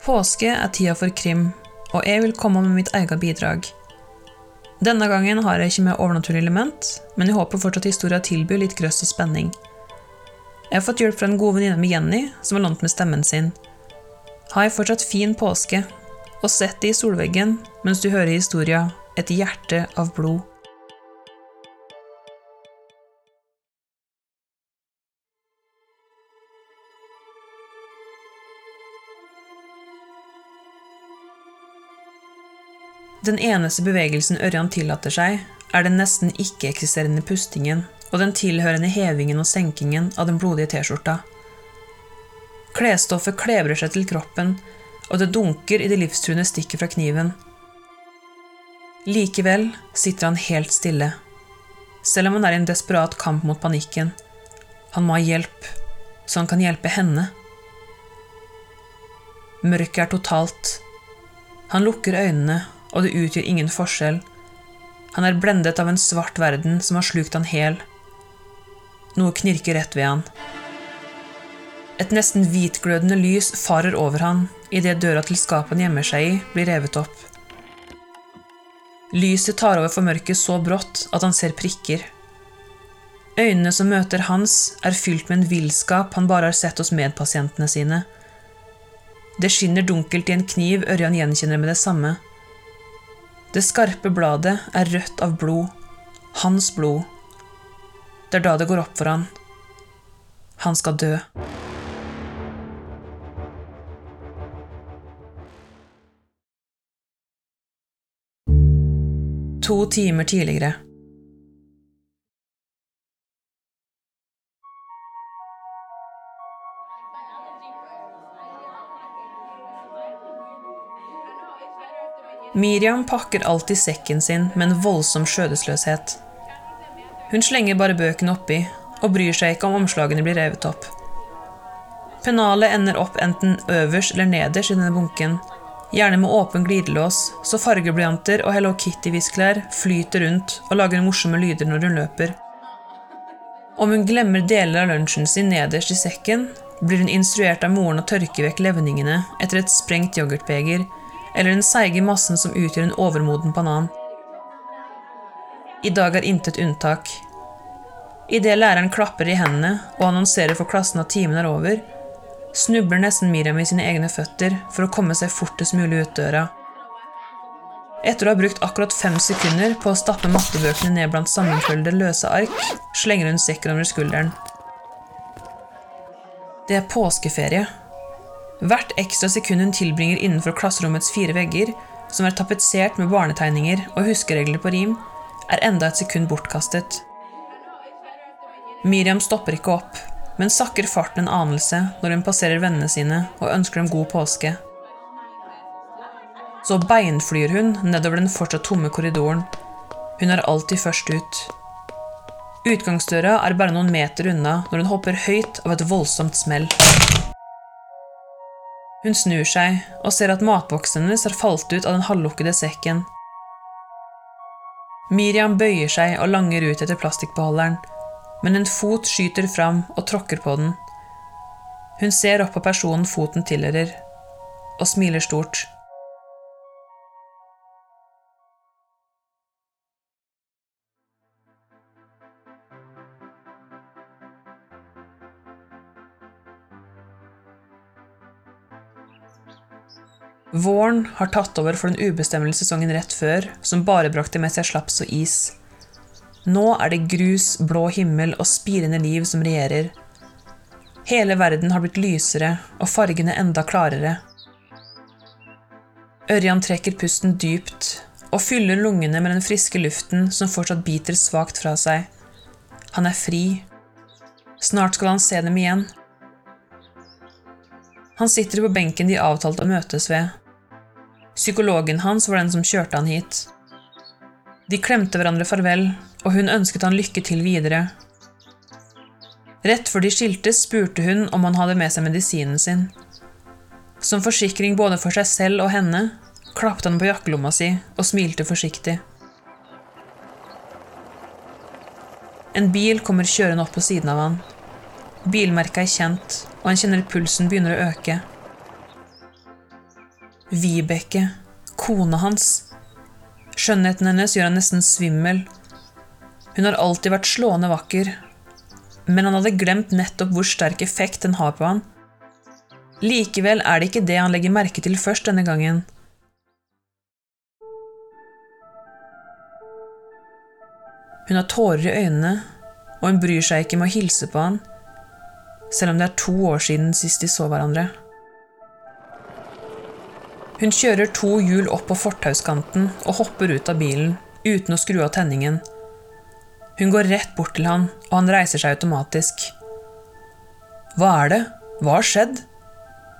Påske er tida for krim, og jeg vil komme med mitt eget bidrag. Denne gangen har jeg ikke med overnaturlig element, men jeg håper fortsatt historien tilbyr litt grøss og spenning. Jeg har fått hjelp fra en god venninne med Jenny, som har lånt med stemmen sin. Ha ei fortsatt fin påske, og sett det i solveggen mens du hører historia Et hjerte av blod. Den eneste bevegelsen Ørjan tillater seg, er den nesten ikke-eksisterende pustingen og den tilhørende hevingen og senkingen av den blodige T-skjorta. Klesstoffet klebrer seg til kroppen, og det dunker i det livstruende stikket fra kniven. Likevel sitter han helt stille, selv om han er i en desperat kamp mot panikken. Han må ha hjelp, så han kan hjelpe henne. Mørket er totalt. Han lukker øynene og det utgjør ingen forskjell. Han er blendet av en svart verden som har slukt han hel. Noe knirker rett ved han. Et nesten hvitglødende lys farer over han idet døra til skapet han gjemmer seg i, blir revet opp. Lyset tar over for mørket så brått at han ser prikker. Øynene som møter hans, er fylt med en villskap han bare har sett hos medpasientene sine. Det skinner dunkelt i en kniv Ørjan gjenkjenner med det samme. Det skarpe bladet er rødt av blod. Hans blod. Det er da det går opp for han. Han skal dø. To timer tidligere. Miriam pakker alltid sekken sin med en voldsom skjødesløshet. Hun slenger bare bøkene oppi, og bryr seg ikke om omslagene blir revet opp. Pennalet ender opp enten øverst eller nederst i denne bunken, gjerne med åpen glidelås, så fargeblyanter og Hello Kitty-visklær flyter rundt og lager morsomme lyder når hun løper. Om hun glemmer deler av lunsjen sin nederst i sekken, blir hun instruert av moren å tørke vekk levningene etter et sprengt yoghurtbeger eller den seige massen som utgjør en overmoden banan. I dag er intet unntak. Idet læreren klapper i hendene og annonserer for klassen at timen er over, snubler nesten Miriam i sine egne føtter for å komme seg fortest mulig ut døra. Etter å ha brukt akkurat fem sekunder på å stappe mattebøkene ned blant sammenfølgede løse ark, slenger hun sekken over skulderen. Det er påskeferie. Hvert ekstra sekund hun tilbringer innenfor klasserommets fire vegger, som er tapetsert med barnetegninger og huskeregler på rim, er enda et sekund bortkastet. Miriam stopper ikke opp, men sakker farten en anelse når hun passerer vennene sine og ønsker dem god påske. Så beinflyr hun nedover den fortsatt tomme korridoren. Hun er alltid først ut. Utgangsdøra er bare noen meter unna når hun hopper høyt av et voldsomt smell. Hun snur seg og ser at matboksen hennes har falt ut av den halvlukkede sekken. Miriam bøyer seg og langer ut etter plastikkbeholderen, men en fot skyter fram og tråkker på den. Hun ser opp på personen foten tilhører, og smiler stort. Våren har tatt over for den ubestemmelige sesongen rett før, som bare brakte med seg slaps og is. Nå er det grus, blå himmel og spirende liv som regjerer. Hele verden har blitt lysere og fargene enda klarere. Ørjan trekker pusten dypt og fyller lungene med den friske luften som fortsatt biter svakt fra seg. Han er fri. Snart skal han se dem igjen. Han sitter på benken de avtalte å møtes ved. Psykologen hans var den som kjørte han hit. De klemte hverandre farvel, og hun ønsket han lykke til videre. Rett før de skiltes, spurte hun om han hadde med seg medisinen sin. Som forsikring både for seg selv og henne klapte han på jakkelomma si og smilte forsiktig. En bil kommer kjørende opp på siden av han. Bilmerket er kjent, og han kjenner pulsen begynner å øke. Vibeke, kona hans. Skjønnheten hennes gjør han nesten svimmel. Hun har alltid vært slående vakker, men han hadde glemt nettopp hvor sterk effekt den har på han. Likevel er det ikke det han legger merke til først denne gangen. Hun har tårer i øynene, og hun bryr seg ikke med å hilse på han, selv om det er to år siden sist de så hverandre. Hun kjører to hjul opp på fortauskanten og hopper ut av bilen uten å skru av tenningen. Hun går rett bort til han, og han reiser seg automatisk. Hva er det? Hva har skjedd?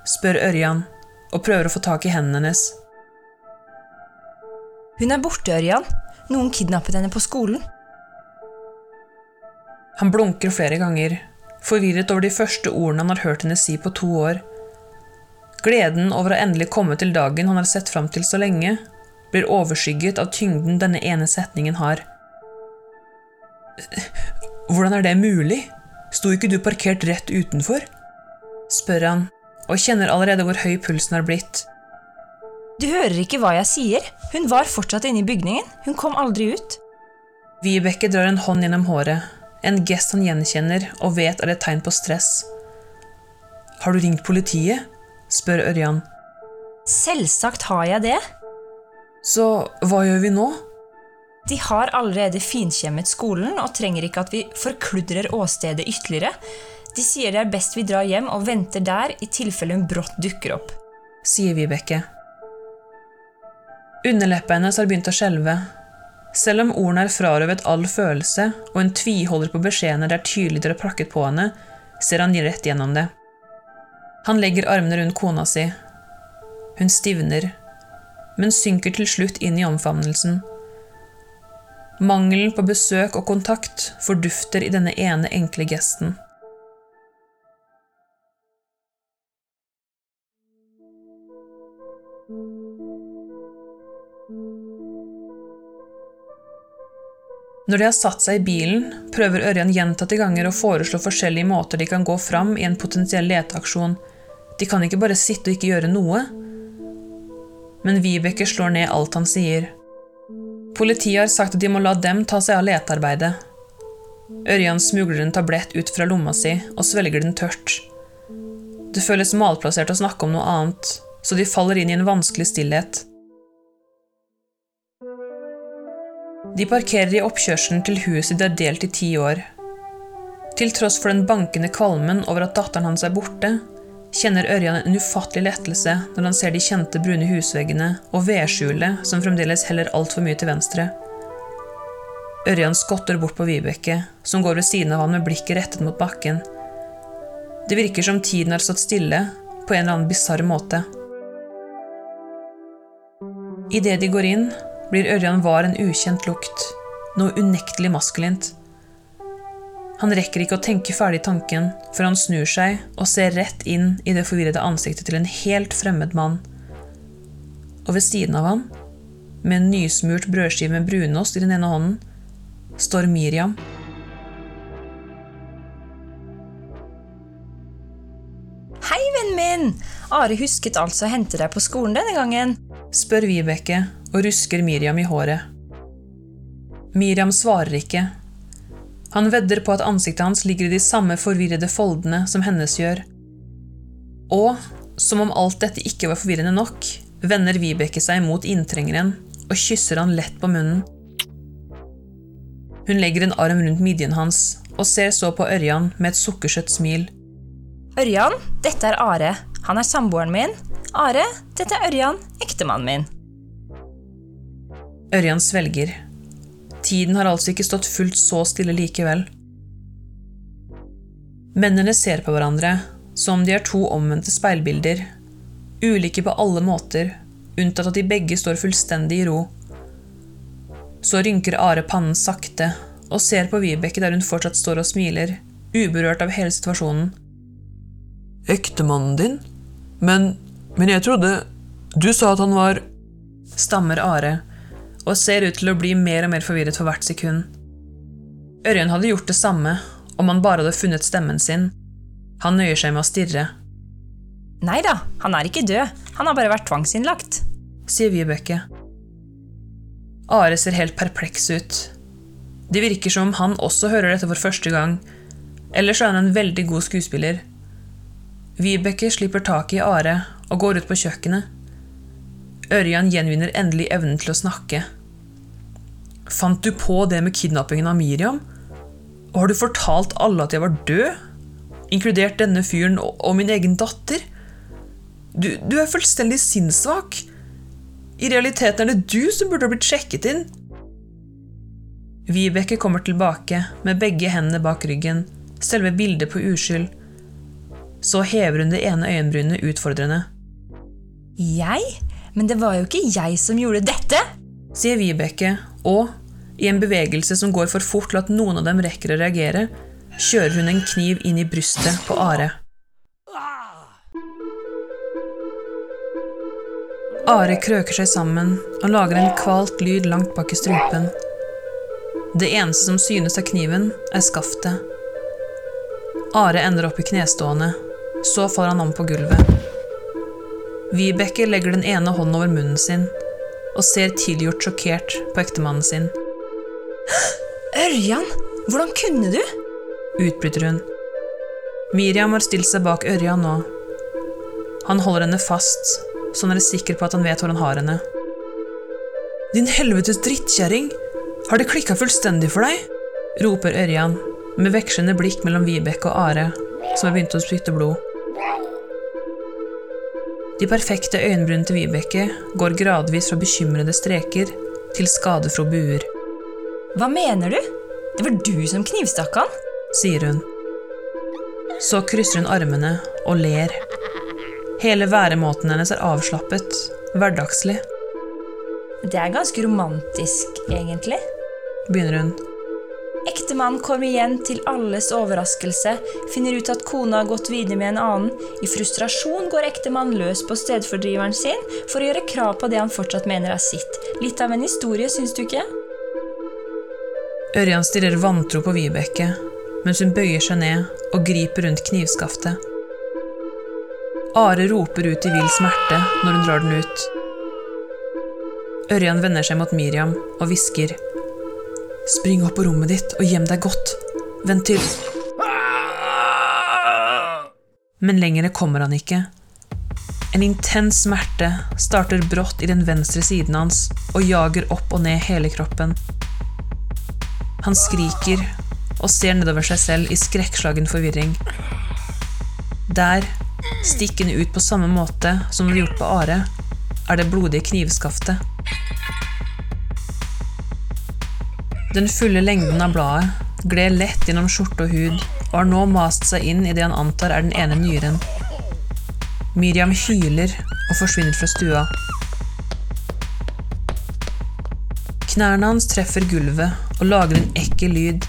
spør Ørjan og prøver å få tak i hendene hennes. Hun er borte, Ørjan. Noen kidnappet henne på skolen. Han blunker flere ganger, forvirret over de første ordene han har hørt henne si på to år. Gleden over å endelig komme til dagen han har sett fram til så lenge, blir overskygget av tyngden denne ene setningen har. Hvordan er det mulig? Sto ikke du parkert rett utenfor? spør han, og kjenner allerede hvor høy pulsen har blitt. Du hører ikke hva jeg sier. Hun var fortsatt inne i bygningen. Hun kom aldri ut. Vibeke drar en hånd gjennom håret, en gest han gjenkjenner og vet er et tegn på stress. Har du ringt politiet? Spør Ørjan. Selvsagt har jeg det. Så hva gjør vi nå? De har allerede finkjemmet skolen og trenger ikke at vi forkludrer åstedet ytterligere. De sier det er best vi drar hjem og venter der i tilfelle hun brått dukker opp. sier Vibeke. Underleppa hennes har begynt å skjelve. Selv om ordene er frarøvet all følelse, og hun tviholder på beskjedene det er tydelig dere har prakket på henne, ser han rett gjennom det. Han legger armene rundt kona si. Hun stivner, men synker til slutt inn i omfavnelsen. Mangelen på besøk og kontakt fordufter i denne ene enkle gesten. Når de har satt seg i bilen, prøver Ørjan gjentatte ganger å foreslå forskjellige måter de kan gå fram i en potensiell leteaksjon. De kan ikke bare sitte og ikke gjøre noe. Men Vibeke slår ned alt han sier. Politiet har sagt at de må la dem ta seg av letearbeidet. Ørjan smugler en tablett ut fra lomma si og svelger den tørt. Det føles malplassert å snakke om noe annet, så de faller inn i en vanskelig stillhet. De parkerer i oppkjørselen til huset de har delt i ti år. Til tross for den bankende kvalmen over at datteren hans er borte, kjenner Ørjan en ufattelig lettelse når han ser de kjente brune husveggene og vedskjulet som fremdeles heller altfor mye til venstre. Ørjan skotter bort på Vibeke, som går ved siden av han med blikket rettet mot bakken. Det virker som tiden har stått stille, på en eller annen bisarr måte. Idet de går inn, blir Ørjan var en ukjent lukt, noe unektelig maskulint. Han rekker ikke å tenke ferdig tanken før han snur seg og ser rett inn i det forvirrede ansiktet til en helt fremmed mann. Og ved siden av han, med en nysmurt brødskive med brunost i den ene hånden, står Miriam. Hei, vennen min! Are husket altså å hente deg på skolen denne gangen. spør Vibeke og rusker Miriam i håret. Miriam svarer ikke. Han vedder på at ansiktet hans ligger i de samme forvirrede foldene som hennes gjør. Og, som om alt dette ikke var forvirrende nok, vender Vibeke seg mot inntrengeren og kysser han lett på munnen. Hun legger en arm rundt midjen hans og ser så på Ørjan med et sukkersøtt smil. Ørjan, dette er Are. Han er samboeren min. Are, dette er Ørjan, ektemannen min. Ørjan svelger. Tiden har altså ikke stått fullt så stille likevel. Mennene ser på hverandre som om de er to omvendte speilbilder, ulike på alle måter, unntatt at de begge står fullstendig i ro. Så rynker Are pannen sakte og ser på Vibeke der hun fortsatt står og smiler, uberørt av hele situasjonen. Ektemannen din? Men, men jeg trodde Du sa at han var Stammer Are, og ser ut til å bli mer og mer forvirret for hvert sekund. Ørjan hadde gjort det samme om han bare hadde funnet stemmen sin. Han nøyer seg med å stirre. Nei da, han er ikke død. Han har bare vært tvangsinnlagt. sier Vibeke. Are ser helt perpleks ut. Det virker som om han også hører dette for første gang. Ellers er han en veldig god skuespiller. Vibeke slipper taket i Are og går ut på kjøkkenet. Ørjan gjenvinner endelig evnen til å snakke. Fant du på det med kidnappingen av Miriam? Og har du fortalt alle at jeg var død? Inkludert denne fyren og, min egen datter? Du, du er fullstendig sinnssvak. I realiteten er det du som burde ha blitt sjekket inn. Vibeke kommer tilbake med begge hendene bak ryggen, selve bildet på uskyld. Så hever hun det ene øyenbrynet utfordrende. Jeg? Men det var jo ikke jeg som gjorde dette! sier Vibeke, og i en bevegelse som går for fort til at noen av dem rekker å reagere, kjører hun en kniv inn i brystet på Are. Are krøker seg sammen og lager en kvalt lyd langt bak i strupen. Det eneste som synes av kniven, er skaftet. Are ender opp i knestående, så faller han om på gulvet. Vibeke legger den ene hånden over munnen sin og ser tilgjort sjokkert på ektemannen sin. Ørjan, hvordan kunne du? utbryter hun. Miriam har stilt seg bak Ørjan nå. Han holder henne fast, så han er sikker på at han vet hvor han har henne. Din helvetes drittkjerring! Har det klikka fullstendig for deg? roper Ørjan, med vekslende blikk mellom Vibeke og Are, som har begynt å spytte blod. De perfekte øyenbrynene til Vibeke går gradvis fra bekymrede streker til skadefro buer, Hva mener du? Det var du som knivstakk han? sier hun. Så krysser hun armene og ler. Hele væremåten hennes er avslappet, hverdagslig, Det er ganske romantisk, egentlig. begynner hun. Ektemannen kommer igjen til alles overraskelse, finner ut at kona har gått videre med en annen. I frustrasjon går ektemannen løs på stedfordriveren sin for å gjøre krav på det han fortsatt mener er sitt. Litt av en historie, syns du ikke? Ørjan stirrer vantro på Vibeke, mens hun bøyer seg ned og griper rundt knivskaftet. Are roper ut i vill smerte når hun drar den ut. Ørjan vender seg mot Miriam og hvisker. Spring opp på rommet ditt og gjem deg godt. Vent til Men lenger kommer han ikke. En intens smerte starter brått i den venstre siden hans og jager opp og ned hele kroppen. Han skriker og ser nedover seg selv i skrekkslagen forvirring. Der, stikkende ut på samme måte som det gjort på Are, er det blodige knivskaftet. Den fulle lengden av bladet gled lett gjennom skjorte og hud og har nå mast seg inn i det han antar er den ene nyren. Miriam hyler og forsvinner fra stua. Knærne hans treffer gulvet og lager en ekkel lyd,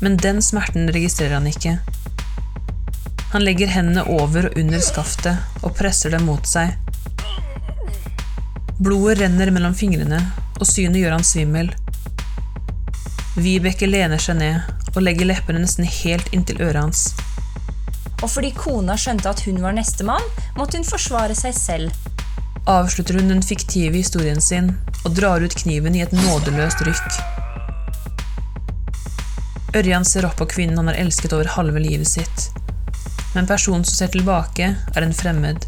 men den smerten registrerer han ikke. Han legger hendene over og under skaftet og presser dem mot seg. Blodet renner mellom fingrene, og synet gjør han svimmel. Vibeke lener seg ned og legger leppene nesten helt inntil øret hans. Og fordi kona skjønte at hun var nestemann, måtte hun forsvare seg selv. Avslutter hun den fiktive historien sin og drar ut kniven i et nådeløst rykk. Ørjan ser opp på kvinnen han har elsket over halve livet sitt. Men personen som ser tilbake, er en fremmed.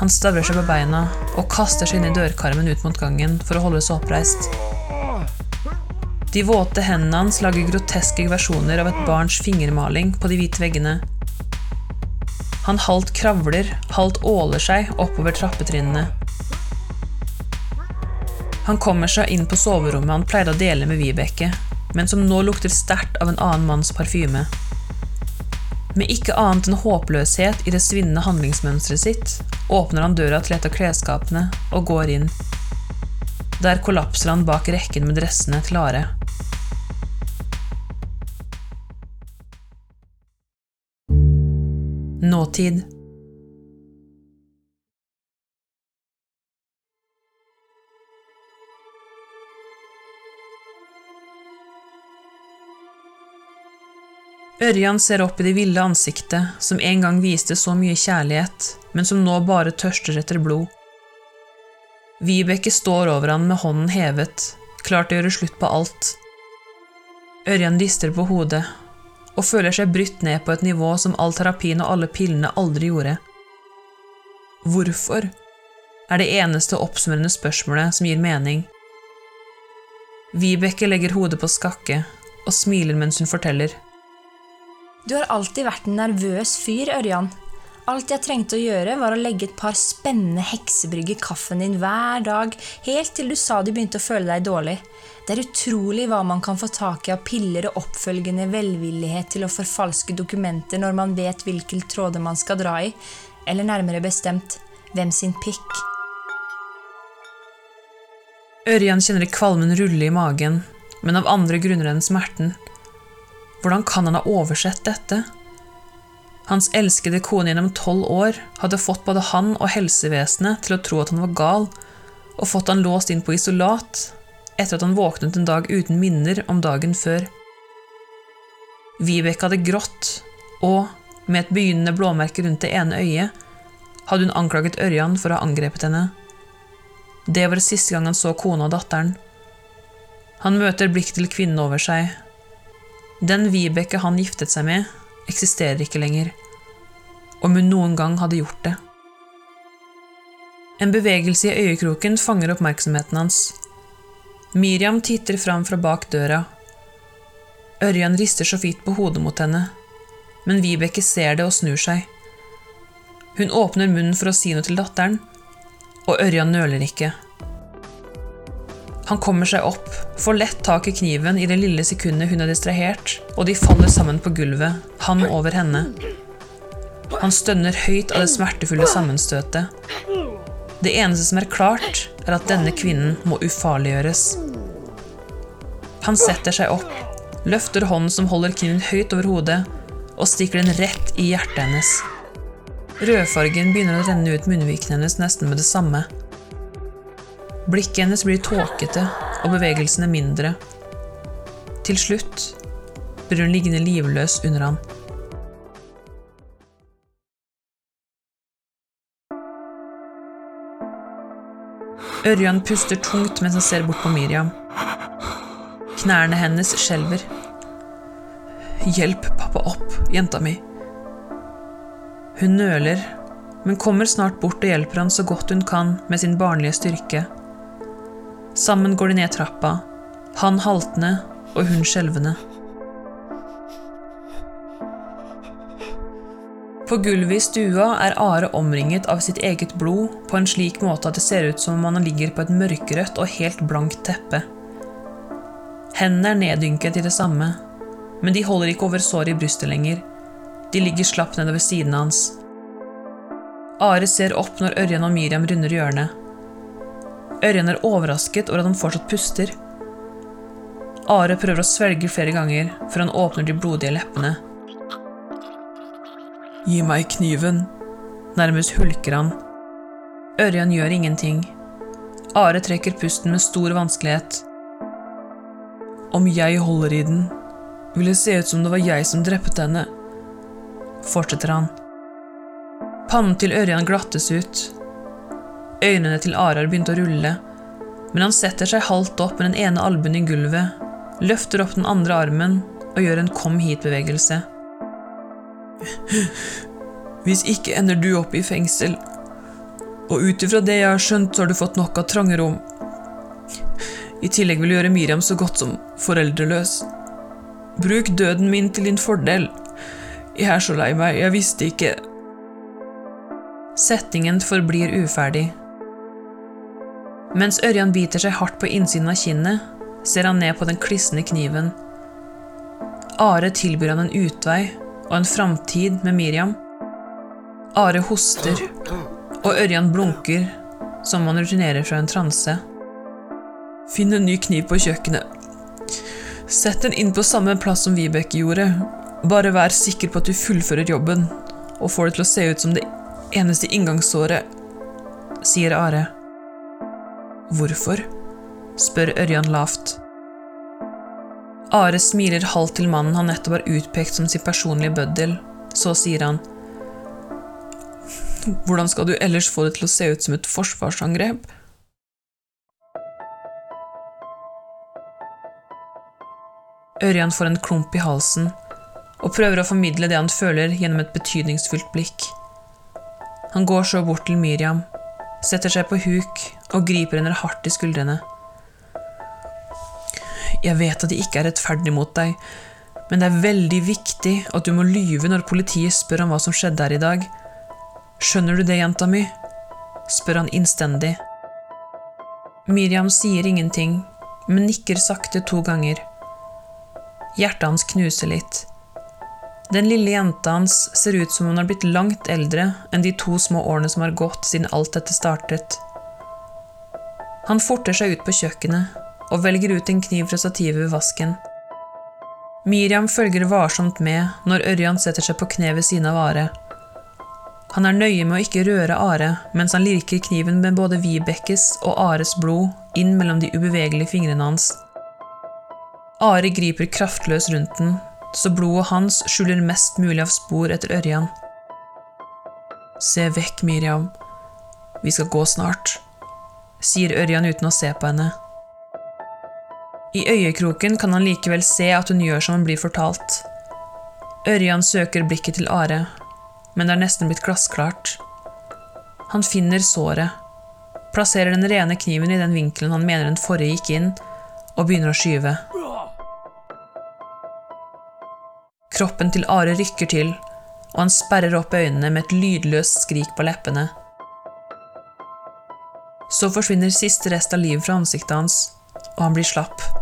Han stavrer seg på beina og kaster seg inn i dørkarmen ut mot gangen for å holde seg oppreist. De våte hendene hans lager groteske versjoner av et barns fingermaling på de hvite veggene. Han halvt kravler, halvt åler seg oppover trappetrinnene. Han kommer seg inn på soverommet han pleide å dele med Vibeke, men som nå lukter sterkt av en annen manns parfyme. Med ikke annet enn håpløshet i det svinnende handlingsmønsteret sitt, åpner han døra til et av klesskapene og går inn. Der kollapser han bak rekken med dressene til Are. Nåtid. Ørjan ser opp i det ville ansiktet som en gang viste så mye kjærlighet, men som nå bare tørster etter blod. Vibeke står over han med hånden hevet, klar til å gjøre slutt på alt. Ørjan rister på hodet og føler seg brytt ned på et nivå som all terapien og alle pillene aldri gjorde. Hvorfor? er det eneste oppsummerende spørsmålet som gir mening. Vibeke legger hodet på skakke og smiler mens hun forteller. Du har alltid vært en nervøs fyr, Ørjan. Alt jeg trengte å gjøre, var å legge et par spennende heksebrygg i kaffen din hver dag, helt til du sa du begynte å føle deg dårlig. Det er utrolig hva man kan få tak i av piller og oppfølgende velvillighet til å forfalske dokumenter når man vet hvilke tråder man skal dra i, eller nærmere bestemt hvem sin pikk. Ørjan kjenner kvalmen rulle i magen, men av andre grunner enn smerten. Hvordan kan han ha oversett dette? Hans elskede kone gjennom tolv år hadde fått både han og helsevesenet til å tro at han var gal, og fått han låst inn på isolat etter at han våknet en dag uten minner om dagen før. Vibeke hadde grått, og, med et begynnende blåmerke rundt det ene øyet, hadde hun anklaget Ørjan for å ha angrepet henne. Det var det siste gang han så kona og datteren. Han møter blikk til kvinnen over seg. Den Vibeke han giftet seg med, eksisterer ikke lenger. Om hun noen gang hadde gjort det. En bevegelse i øyekroken fanger oppmerksomheten hans. Miriam titter fram fra bak døra. Ørjan rister så vidt på hodet mot henne, men Vibeke ser det og snur seg. Hun åpner munnen for å si noe til datteren, og Ørjan nøler ikke. Han kommer seg opp, får lett tak i kniven i det lille sekundet hun er distrahert, og de faller sammen på gulvet, han over henne. Han stønner høyt av det smertefulle sammenstøtet. Det eneste som er klart, er at denne kvinnen må ufarliggjøres. Han setter seg opp, løfter hånden som holder kniven høyt over hodet, og stikker den rett i hjertet hennes. Rødfargen begynner å renne ut munnvikene hennes nesten med det samme. Blikket hennes blir tåkete og bevegelsene mindre. Til slutt blir hun liggende livløs under han. Ørjan puster tungt mens han ser bort på Miriam. Knærne hennes skjelver. Hjelp pappa opp, jenta mi. Hun nøler, men kommer snart bort og hjelper han så godt hun kan med sin barnlige styrke. Sammen går de ned trappa, han haltende og hun skjelvende. På gulvet i stua er Are omringet av sitt eget blod på en slik måte at det ser ut som om han ligger på et mørkerødt og helt blankt teppe. Hendene er neddynket i det samme, men de holder ikke over såret i brystet lenger. De ligger slapp nedover siden hans. Are ser opp når Ørjan og Miriam runder hjørnet. Ørjan er overrasket over at han fortsatt puster. Are prøver å svelge flere ganger før han åpner de blodige leppene. Gi meg kniven, nærmest hulker han. Ørjan gjør ingenting. Are trekker pusten med stor vanskelighet. Om jeg holder i den, vil det se ut som det var jeg som drepte henne fortsetter han. Pannen til Ørjan glattes ut. Øynene til Are har begynt å rulle, men han setter seg halvt opp med den ene albuen i gulvet, løfter opp den andre armen og gjør en kom hit-bevegelse. Hvis ikke ender du opp i fengsel, og ut ifra det jeg har skjønt, så har du fått nok av trange rom. I tillegg vil du gjøre Miriam så godt som foreldreløs. Bruk døden min til din fordel. Jeg er så lei meg, jeg visste ikke Setningen forblir uferdig. Mens Ørjan biter seg hardt på innsiden av kinnet, ser han ned på den klissende kniven. Are tilbyr han en utvei og en framtid med Miriam. Are hoster, og Ørjan blunker som om han rutinerer fra en transe. Finn en ny kniv på kjøkkenet. Sett den inn på samme plass som Vibeke gjorde, bare vær sikker på at du fullfører jobben, og får det til å se ut som det eneste inngangsåret, sier Are. Hvorfor? spør Ørjan lavt. Are smiler halvt til mannen han nettopp har utpekt som sin personlige bøddel. Så sier han Hvordan skal du ellers få det til å se ut som et forsvarsangrep? Ørjan får en klump i halsen og prøver å formidle det han føler gjennom et betydningsfullt blikk. Han går så bort til Miriam, setter seg på huk og griper henne hardt i skuldrene. Jeg vet at de ikke er rettferdig mot deg, men det er veldig viktig at du må lyve når politiet spør om hva som skjedde her i dag. Skjønner du det, jenta mi? spør han innstendig. Miriam sier ingenting, men nikker sakte to ganger. Hjertet hans knuser litt. Den lille jenta hans ser ut som hun har blitt langt eldre enn de to små årene som har gått siden alt dette startet. Han forter seg ut på kjøkkenet og velger ut en kniv fra stativet ved vasken. Miriam følger varsomt med når Ørjan setter seg på kne ved siden av Are. Han er nøye med å ikke røre Are mens han lirker kniven med både Vibekes og Ares blod inn mellom de ubevegelige fingrene hans. Are griper kraftløs rundt den, så blodet hans skjuler mest mulig av spor etter Ørjan. Se vekk, Miriam. Vi skal gå snart, sier Ørjan uten å se på henne. I øyekroken kan han likevel se at hun gjør som han blir fortalt. Ørjan søker blikket til Are, men det er nesten blitt glassklart. Han finner såret, plasserer den rene kniven i den vinkelen han mener den forrige gikk inn, og begynner å skyve. Kroppen til Are rykker til, og han sperrer opp øynene med et lydløst skrik på leppene. Så forsvinner siste rest av livet fra ansiktet hans, og han blir slapp.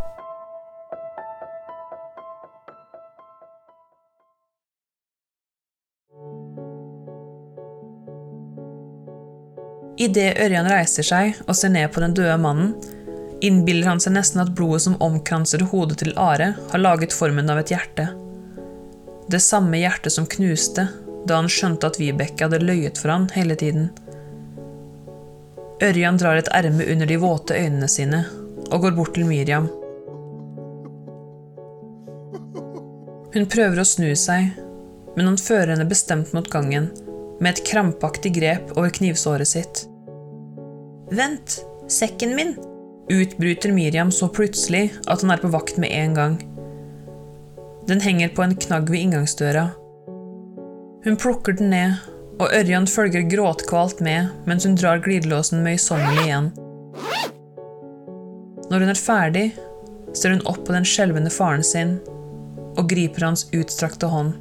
Idet Ørjan reiser seg og ser ned på den døde mannen, innbiller han seg nesten at blodet som omkranser hodet til Are, har laget formen av et hjerte. Det samme hjertet som knuste da han skjønte at Vibeke hadde løyet for han hele tiden. Ørjan drar et erme under de våte øynene sine og går bort til Miriam. Hun prøver å snu seg, men han fører henne bestemt mot gangen, med et krampaktig grep over knivsåret sitt. Vent, sekken min! utbryter Miriam så plutselig at han er på vakt med en gang. Den henger på en knagg ved inngangsdøra. Hun plukker den ned, og Ørjan følger gråtkvalt med mens hun drar glidelåsen møysommelig igjen. Når hun er ferdig, ser hun opp på den skjelvende faren sin og griper hans utstrakte hånd.